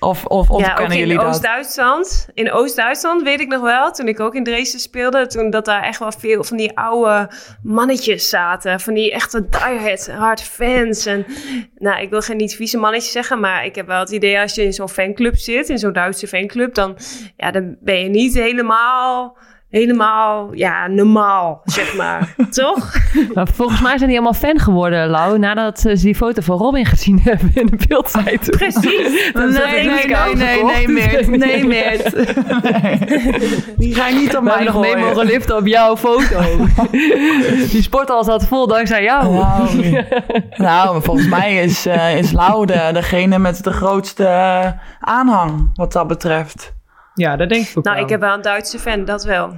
Of, of ja, in jullie dat? Oost-Duitsland. In Oost-Duitsland weet ik nog wel, toen ik ook in Dresden speelde, toen dat daar echt wel veel van die oude mannetjes zaten. Van die echte diehard hard fans. En nou, ik wil geen niet vieze mannetjes zeggen, maar ik heb wel het idee als je in zo'n fanclub zit, in zo'n Duitse fanclub, dan, ja, dan ben je niet helemaal helemaal ja, normaal, zeg maar. Toch? Maar volgens mij zijn die allemaal fan geworden, Lau. Nadat ze die foto van Robin gezien hebben in de beeldzijde. Precies. Nee, nee, niet nee, nee, nee, Meert. Nee, Meert. Die ga je niet op mij nog mee mogen liften op jouw foto. die sporthal zat vol dankzij jou. Nou, nou, volgens mij is, eh is Lau de, degene met de grootste eh, aanhang wat dat betreft. Ja, dat denk ik ook Nou, wel. ik heb wel een Duitse fan, dat wel.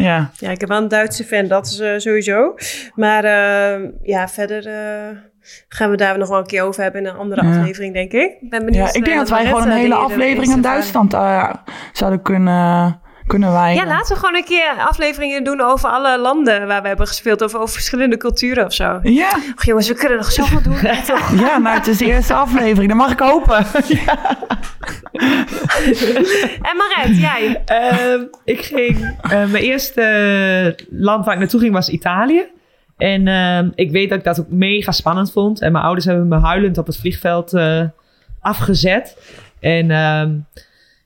Ja. Ja, ik heb wel een Duitse fan, dat is eh, sowieso. Maar eh, ja, verder eh, gaan we daar nog wel een keer over hebben in een andere Ja. aflevering, denk ik. Ik ben benieuwd. ja, ik denk dat wij gewoon een hele aflevering aan Duitsland zouden kunnen, kunnen wijden. Ja, laten we gewoon een keer afleveringen doen over alle landen waar we hebben gespeeld. Of over verschillende culturen of zo. Ja, Och jongens, we kunnen nog zoveel doen. Ja, toch? ja, nou, het is de eerste aflevering. Dat mag ik hopen. En Maret, jij? Ehm, ik ging, eh, mijn eerste land waar ik naartoe ging was Italië. En ehm, ik weet dat ik dat ook mega spannend vond. En mijn ouders hebben me huilend op het vliegveld eh, afgezet. En ehm,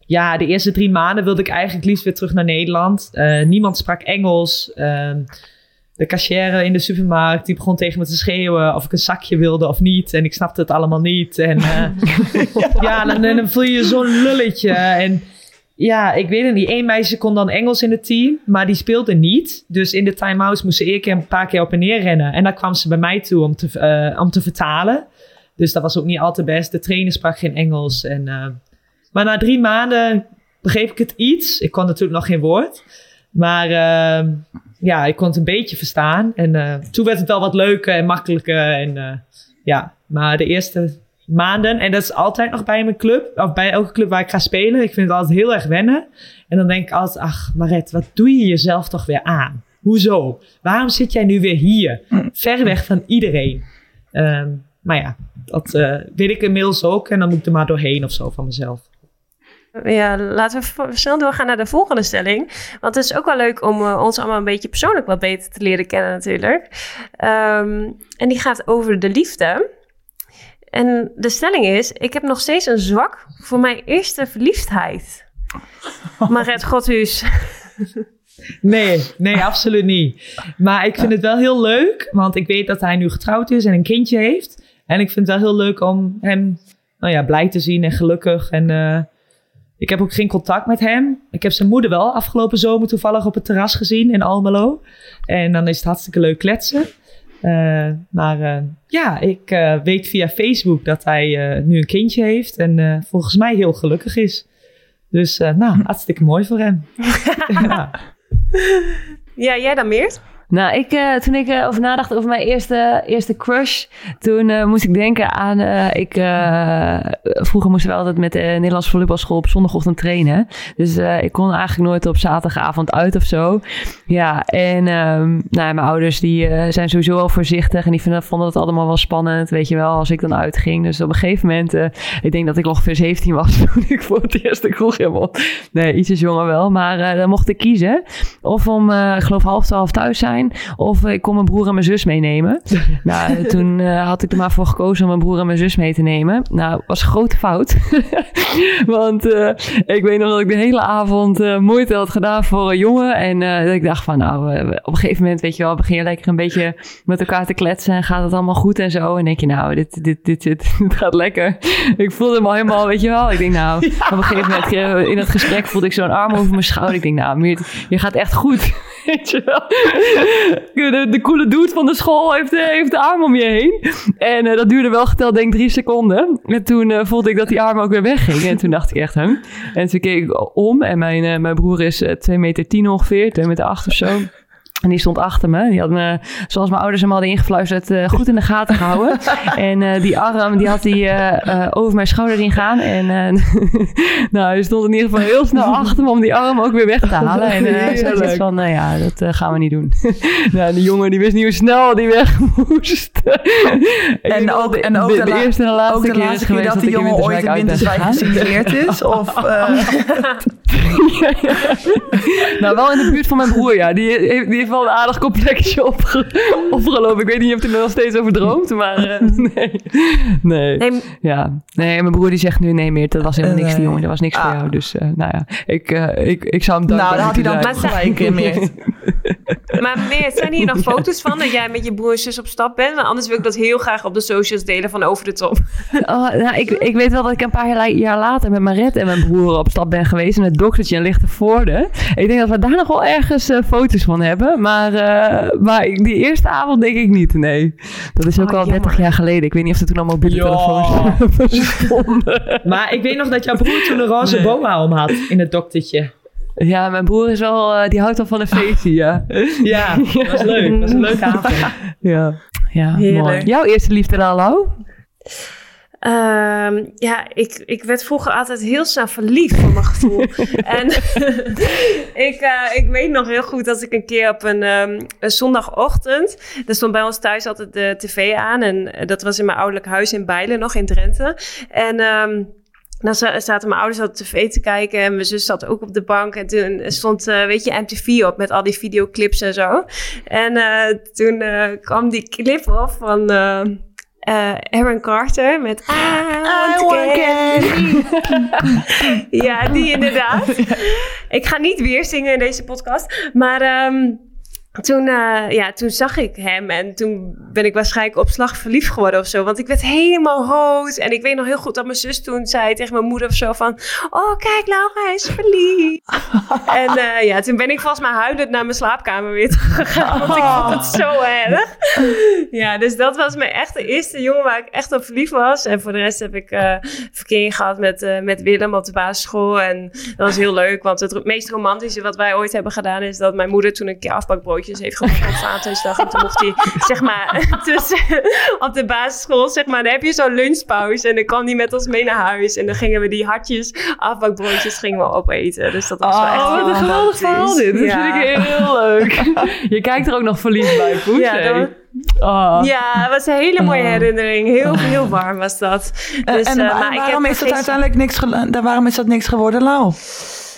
ja, de eerste drie maanden wilde ik eigenlijk liefst weer terug naar Nederland. Eh, niemand sprak Engels. Ehm, de cashier in de supermarkt die begon tegen me te schreeuwen of ik een zakje wilde of niet. En ik snapte het allemaal niet. En eh, ja, dan, dan voel je je zo'n lulletje. En ja, ik weet het niet. Eén meisje kon dan Engels in het team, maar die speelde niet. Dus in de time-outs moest ze eerst een paar keer op en neer rennen. En dan kwam ze bij mij toe om te, eh, om te vertalen. Dus dat was ook niet al te best. De trainer sprak geen Engels. En, maar na drie maanden begreep ik het iets. Ik kon natuurlijk nog geen woord. Maar eh, ja, ik kon het een beetje verstaan. En eh, toen werd het wel wat leuker en makkelijker. En eh, ja, maar de eerste maanden. En dat is altijd nog bij mijn club. Of bij elke club waar ik ga spelen. Ik vind het altijd heel erg wennen. En dan denk ik altijd, ach Maret, wat doe je jezelf toch weer aan? Hoezo? Waarom zit jij nu weer hier? Ver weg van iedereen. Ehm, maar ja, dat eh, weet ik inmiddels ook. En dan moet ik er maar doorheen of zo van mezelf. Ja, laten we snel doorgaan naar de volgende stelling. Want het is ook wel leuk om eh, ons allemaal een beetje persoonlijk wat beter te leren kennen natuurlijk. Ehm, en die gaat over de liefde. En de stelling is, ik heb nog steeds een zwak voor mijn eerste verliefdheid. Maret Godhuis. Nee, nee, absoluut niet. Maar ik vind het wel heel leuk, want ik weet dat hij nu getrouwd is en een kindje heeft. En ik vind het wel heel leuk om hem nou ja, blij te zien en gelukkig. En eh, ik heb ook geen contact met hem. Ik heb zijn moeder wel afgelopen zomer toevallig op het terras gezien in Almelo. En dan is het hartstikke leuk kletsen. Eh, maar eh, ja, ik eh, weet via Facebook dat hij nu een kindje heeft en volgens mij heel gelukkig is. Dus nou, hartstikke mooi voor hem. ja. Ja, jij dan meer? Nou, ik, eh, toen ik eh, over nadacht over mijn eerste, eerste crush, toen eh, moest ik denken aan, ik, vroeger moesten we altijd met de Nederlandse volleybalschool op zondagochtend trainen. Dus ik kon eigenlijk nooit op zaterdagavond uit of zo. Ja, en ehm, nou, ja, mijn ouders die zijn sowieso wel voorzichtig en die vinden, vonden het allemaal wel spannend, weet je wel, als ik dan uitging. Dus op een gegeven moment, ik denk dat ik ongeveer 17 was toen ik voor het eerst de kroeg mocht. Nee, ietsjes jonger wel, maar dan mocht ik kiezen. Of om, ik geloof half twaalf thuis zijn. Of ik kon mijn broer en mijn zus meenemen. nou, toen eh, had ik er maar voor gekozen om mijn broer en mijn zus mee te nemen. Nou, was een grote fout. Want eh, ik weet nog dat ik de hele avond eh, moeite had gedaan voor een jongen. En dat ik dacht van, nou, op een gegeven moment, weet je wel, begin je lekker een beetje met elkaar te kletsen. En gaat het allemaal goed en zo. En denk je, nou, dit, dit, dit, dit, dit gaat lekker. Ik voelde hem al helemaal, weet je wel. Ik denk, nou, op een gegeven moment in het gesprek voelde ik zo'n arm over mijn schouder. Ik denk, nou, Meert, je gaat echt goed. Weet je wel. De, de coole dude van de school heeft, eh, heeft de arm om je heen. En eh, dat duurde wel geteld, denk ik, drie seconden. En toen eh, voelde ik dat die arm ook weer wegging. En toen dacht ik echt, hè? En toen keek ik om. En mijn, mijn broer is eh, 2 meter 10 ongeveer, 2 meter 8 of zo. En die stond achter me. Die had me, zoals mijn ouders hem hadden ingefluisterd, eh, goed in de gaten gehouden. en eh, die arm, die had hij eh, eh, over mijn schouder heen gaan. En nou, hij stond in ieder geval heel snel achter me om die arm ook weer weg te halen. En hij zei zoiets van, nou ja, dat gaan we niet doen. nou, die jongen die wist niet hoe snel die weg moest. Dat ook- de- en ook de, de de eerste en de laatste Ook de keer is laatste keer geweest dat dat die jongen ooit in Winterswijk gesignaleerd is? Of, Ja, ja. Nou, wel in de buurt van mijn broer, ja. Die, die heeft wel een aardig complexje opge, opgelopen. Ik weet niet of hij er nog steeds over droomt, maar eh, nee. Nee. Nee, Ja. Nee, mijn broer die zegt nu, nee meer, dat was helemaal niks, die Nee. jongen. Dat was niks voor Ah. jou. Dus, eh, nou ja, ik, eh, ik, ik zou hem Nou, dankbaar daar had hij dan Maar gelijk in meer. maar meer, zijn hier nog foto's van dat jij met je broer en zus op stap bent? Want anders wil ik dat heel graag op de socials delen van over de top. Oh, nou, ik, ik weet wel dat ik een paar jaar, jaar later met Maret en mijn broer op stap ben geweest. En het doktertje in Lichtenvoorde. Ik denk dat we daar nog wel ergens eh, foto's van hebben. Maar, eh, maar die eerste avond denk ik niet, nee. Dat is ook Oh, al 30 jammer. jaar geleden. Ik weet niet of er toen al mobiele Ja. telefoons stonden. Maar ik weet nog dat jouw broer toen een roze Nee. boa om had in het doktertje. Ja, mijn broer is wel, eh, die houdt wel van een feestje, ja. Ja, dat was leuk. Dat was een leuke avond. Ja, ja Heerlijk. mooi. Jouw eerste liefde dan, Lau? Ehm, ja, ik, ik werd vroeger altijd heel snel verliefd voor mijn gevoel. en ik, eh, ik weet nog heel goed dat ik een keer op een, ehm, een zondagochtend... Er stond bij ons thuis altijd de tv aan. En dat was in mijn ouderlijk huis in Bijlen, nog in Drenthe. En... ehm, dan za- zaten mijn ouders op tv te kijken en mijn zus zat ook op de bank. En toen stond, eh, weet je, MTV op met al die videoclips en zo. En eh, toen eh, kwam die clip op van Aaron Carter met I I want candy. ja, die inderdaad. Ik ga niet weer zingen in deze podcast. Maar ehm, toen, eh, ja, toen zag ik hem en toen ben ik waarschijnlijk op slag verliefd geworden of zo. Want ik werd helemaal rood. En ik weet nog heel goed dat mijn zus toen zei tegen mijn moeder of zo van... Oh, kijk, Laura is verliefd. en eh, ja, toen ben ik volgens mij huilend naar mijn slaapkamer weer teruggegaan. Want ik vond het zo erg. ja, dus dat was mijn echt de eerste jongen waar ik echt op verliefd was. En voor de rest heb ik eh verkering gehad met, met Willem op de basisschool. En dat was heel leuk, want het meest romantische wat wij ooit hebben gedaan... is dat mijn moeder toen een keer heeft gemaakt op Valentijnsdag. En toen mocht hij, zeg maar, tussen, op de basisschool, zeg maar, dan heb je zo'n lunchpauze. En dan kwam hij met ons mee naar huis. En dan gingen we die hartjes, afbakbroodjes, gingen we opeten. Dus dat was wel echt Oh, heel wat een geweldig verhaal dit. Dat Ja. vind ik heel leuk. Je kijkt er ook nog verliefd bij, Poes. Ja, dat- Oh. Ja, het was een hele mooie Oh. herinnering. Heel, heel warm was dat. Eh, Dus, en eh, maar ik heb waarom is dat uiteindelijk niks, waarom is dat niks geworden, Lau?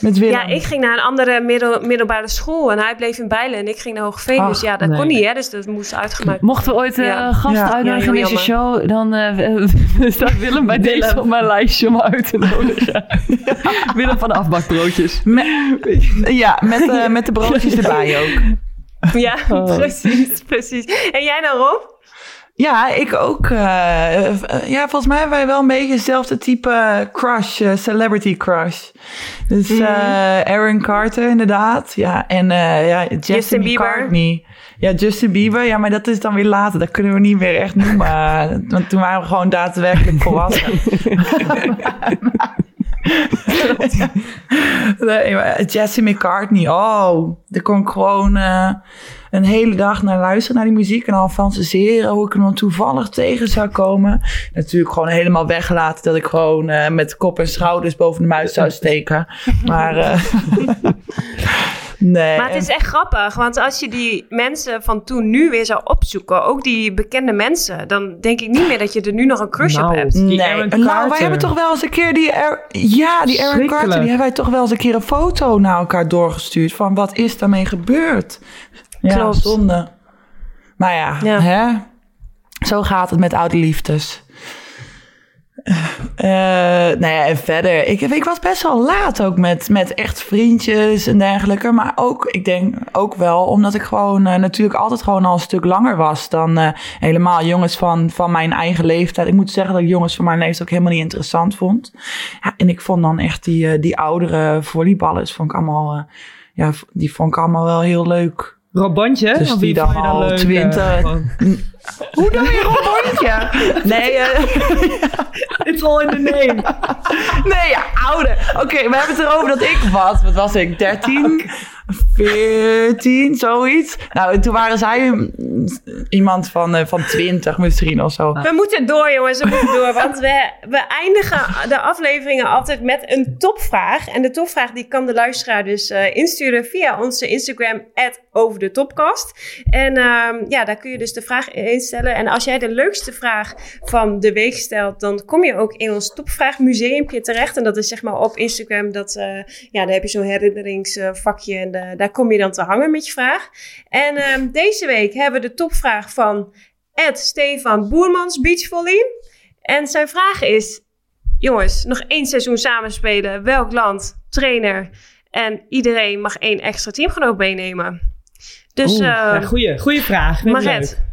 Met Willem? Ja, ik ging naar een andere middel, middelbare school en hij bleef in Bijlen en ik ging naar Hoogveen. Ach, dus ja, dat nee. kon niet, hè? Dus dat moest uitgemaakt Mochten we ooit eh, Ja. uitnodigen Ja, in deze show, dan eh, staat Willem bij deze op mijn lijstje om uit te nodigen. Willem van de afbakbroodjes. Ja, met, eh, met de broodjes erbij ook. Ja, Oh. precies, precies. En jij dan, Rob? Ja, ik ook. eh, eh, ja, volgens mij hebben wij wel een beetje hetzelfde type crush, eh, celebrity crush. Dus eh, Aaron Carter inderdaad. Ja, en ja, Justin, Justin Bieber. McCartney. Ja, Justin Bieber. Ja, maar dat is dan weer later. Dat kunnen we niet meer echt noemen. Want toen waren we gewoon daadwerkelijk volwassen. nee, Jesse McCartney. Oh, daar kon ik gewoon een hele dag naar luisteren, naar die muziek. En dan fantaseren hoe ik hem dan toevallig tegen zou komen. Natuurlijk gewoon helemaal weggelaten dat ik gewoon eh, met kop en schouders boven de muis zou steken. Maar eh, nee. Maar het is echt grappig, want als je die mensen van toen nu weer zou opzoeken, ook die bekende mensen, dan denk ik niet meer dat je er nu nog een crush Nou. op hebt. Die Nee, nou, wij hebben toch wel eens een keer die... Aar- ja, die Aaron. Carter, die hebben wij toch wel eens een keer een foto naar elkaar doorgestuurd. Van wat is daarmee gebeurd? Ja, Klopt. zonde. Maar ja, Ja. Hè? zo gaat het met oude liefdes. Eh, nou ja, en verder. Ik, ik was best wel laat ook met, met echt vriendjes en dergelijke. Maar ook, ik denk ook wel, omdat ik gewoon eh, natuurlijk altijd gewoon al een stuk langer was dan helemaal jongens van, van mijn eigen leeftijd. Ik moet zeggen dat ik jongens van mijn leeftijd ook helemaal niet interessant vond. Ja, en ik vond dan echt die, die oudere volleyballers, vond ik allemaal, ja, die vond ik allemaal wel heel leuk. Robantje? Dus die dan al leuk, eh, 20. gewoon? Hoe dan weer een rondje? Nee, eh, It's all in the name. Nee, ja, oude. Oké, we hebben het erover dat ik was. Wat was ik? 13? 14, zoiets. Nou, en toen waren zij iemand van, eh, van 20 misschien of zo. We moeten door, jongens, we moeten door. Want we, we eindigen de afleveringen altijd met een topvraag. En de topvraag die kan de luisteraar dus eh, insturen via onze Instagram, over de topcast. En ehm, ja, daar kun je dus de vraag stellen. En als jij de leukste vraag van de week stelt, dan kom je ook in ons topvraagmuseumpje terecht. En dat is zeg maar op Instagram, dat, eh, ja, daar heb je zo'n herinneringsvakje en eh, daar kom je dan te hangen met je vraag. En ehm, deze week hebben we de topvraag van Ed Stefan Boermans Beachvolley. En zijn vraag is, jongens, nog één seizoen samenspelen. Welk land, trainer en iedereen mag één extra teamgenoot meenemen. Dus, Oeh, eh, ja, goeie, goeie vraag. Maret.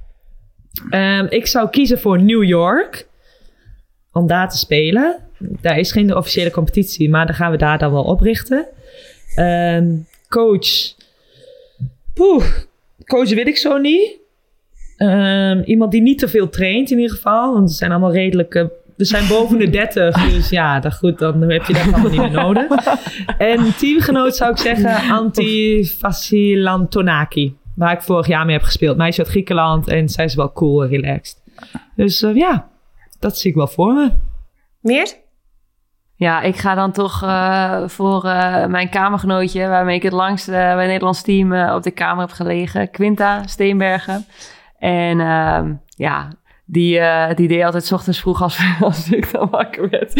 Ehm, ik zou kiezen voor New York. Om daar te spelen. Daar is geen officiële competitie, maar dan gaan we daar dan wel oprichten. Ehm, coach. Poeh, coach weet ik zo niet. Ehm, iemand die niet te veel traint in ieder geval. Want ze zijn allemaal redelijk... eh, we zijn boven de 30, dus ja, dat goed, dan heb je dat allemaal niet meer nodig. En teamgenoot zou ik zeggen Antti Vasilantonaki. Waar ik vorig jaar mee heb gespeeld. Meisje uit Griekenland en zij is wel cool en relaxed. Dus eh, ja, dat zie ik wel voor me. Meert? Ja, ik ga dan toch eh, voor eh, mijn kamergenootje, waarmee ik het langst bij het Nederlands team eh, op de kamer heb gelegen, Quinta Steenbergen. En ehm, ja, die, eh, die deed altijd 's ochtends vroeg als, als ik dan wakker werd.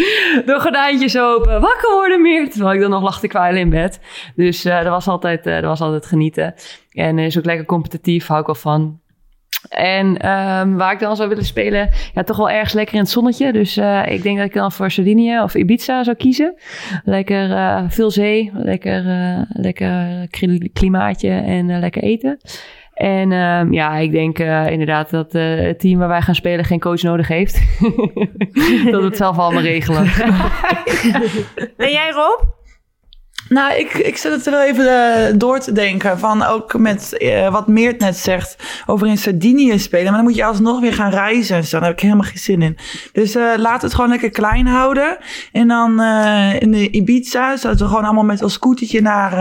De gordijntjes open, wakker worden meer. Terwijl ik dan nog lag te kwijlen in bed. Dus eh, dat, was altijd, eh, dat was altijd genieten. En is ook lekker competitief, hou ik wel van. En ehm, waar ik dan zou willen spelen, ja, toch wel ergens lekker in het zonnetje. Dus ik denk dat ik dan voor Sardinië of Ibiza zou kiezen. Lekker veel zee, lekker, lekker kli- klimaatje en lekker eten. En ehm, ja, ik denk eh, inderdaad dat eh, het team waar wij gaan spelen geen coach nodig heeft. dat we het zelf allemaal regelen. En jij Rob? Nou, ik, ik zit het er wel even eh, door te denken. Van ook met eh, wat Meert net zegt over in Sardinië spelen. Maar dan moet je alsnog weer gaan reizen. Daar heb ik helemaal geen zin in. Dus eh, laat het gewoon lekker klein houden. En dan in de Ibiza, zodat we gewoon allemaal met ons scootertje naar,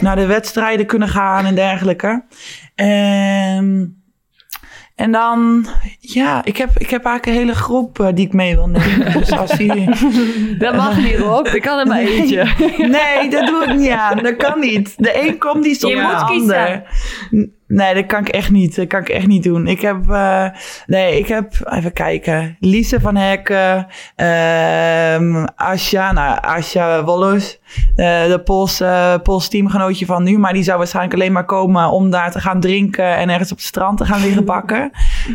naar de wedstrijden kunnen gaan en dergelijke. En, en dan, ja, ik heb, ik heb eigenlijk een hele groep eh, die ik mee wil nemen. Dus als die... dat mag niet, Rob. Ik kan er maar eentje. Nee, dat doe ik niet aan. Dat kan niet. De een komt die zonder Je moet de kiezen. ander. N- Nee, dat kan ik echt niet. Dat kan ik echt niet doen. Ik heb, eh, nee, ik heb, even kijken. Lise van Hekken, ehm Asja, nou, Asja Wollos, eh, de Poolse, Poolse teamgenootje van nu. Maar die zou waarschijnlijk alleen maar komen om daar te gaan drinken en ergens op het strand te gaan liggen bakken.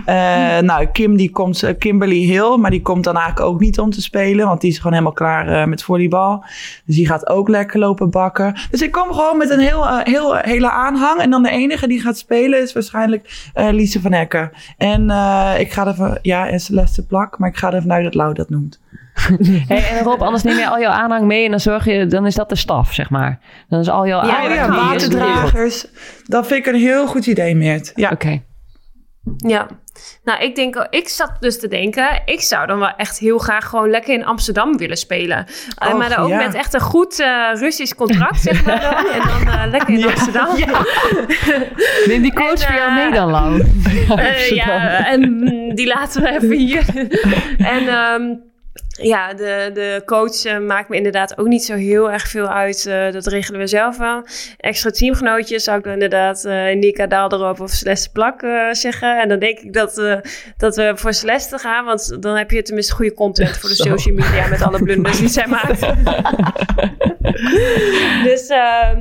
Eh, nou, Kim, die komt, Kimberly Hill, maar die komt dan eigenlijk ook niet om te spelen, want die is gewoon helemaal klaar met volleybal. Dus die gaat ook lekker lopen bakken. Dus ik kom gewoon met een heel, heel, hele aanhang. En dan de enige die gaat spelen is waarschijnlijk eh Lise van Hekken. En eh, ik ga ervan, ja, en Celeste Plak, maar ik ga ervan uit dat Lau dat noemt. Hey, en Rob, anders neem je al jouw aanhang mee en dan zorg je, dan is dat de staf, zeg maar. Dan is al jouw Ja, aanhang. Ja, waterdragers. Dat vind ik een heel goed idee, Meert. Ja. Oké. Ja. Nou, ik denk, ik zat dus te denken, ik zou dan wel echt heel graag gewoon lekker in Amsterdam willen spelen. Eh, maar dan ook ja. met echt een goed eh, Russisch contract, zeg maar dan. En dan eh, lekker in Amsterdam. Neem die coach En, voor jou mee dan, Lau. Ja, en die laten we even hier. en ehm, ja, de, de coach eh, maakt me inderdaad ook niet zo heel erg veel uit. Eh, dat regelen we zelf wel. Extra teamgenootjes zou ik dan inderdaad eh Nika Daalderop of Celeste Plak zeggen. En dan denk ik dat, dat we voor Celeste gaan. Want dan heb je tenminste goede content voor de Zo. social media met alle blunders die zij maakt. dus... eh,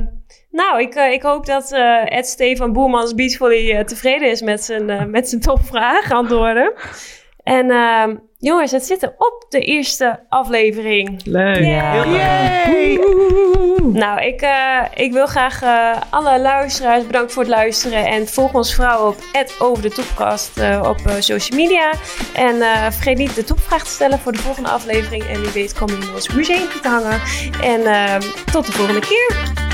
nou, ik, ik hoop dat Ed Stefan Boermans Beachvolley tevreden is met zijn, met zijn topvraag antwoorden. En ehm, jongens, het zit er op de eerste aflevering. Leuk. Ja. Yay! Nou, ik, eh, ik wil graag eh, alle luisteraars bedanken voor het luisteren. En volg ons vooral op over de topcast eh, op eh, social media. En eh, vergeet niet de topvraag te stellen voor de volgende aflevering. En wie weet kom je in ons museum te hangen. En ehm, tot de volgende keer.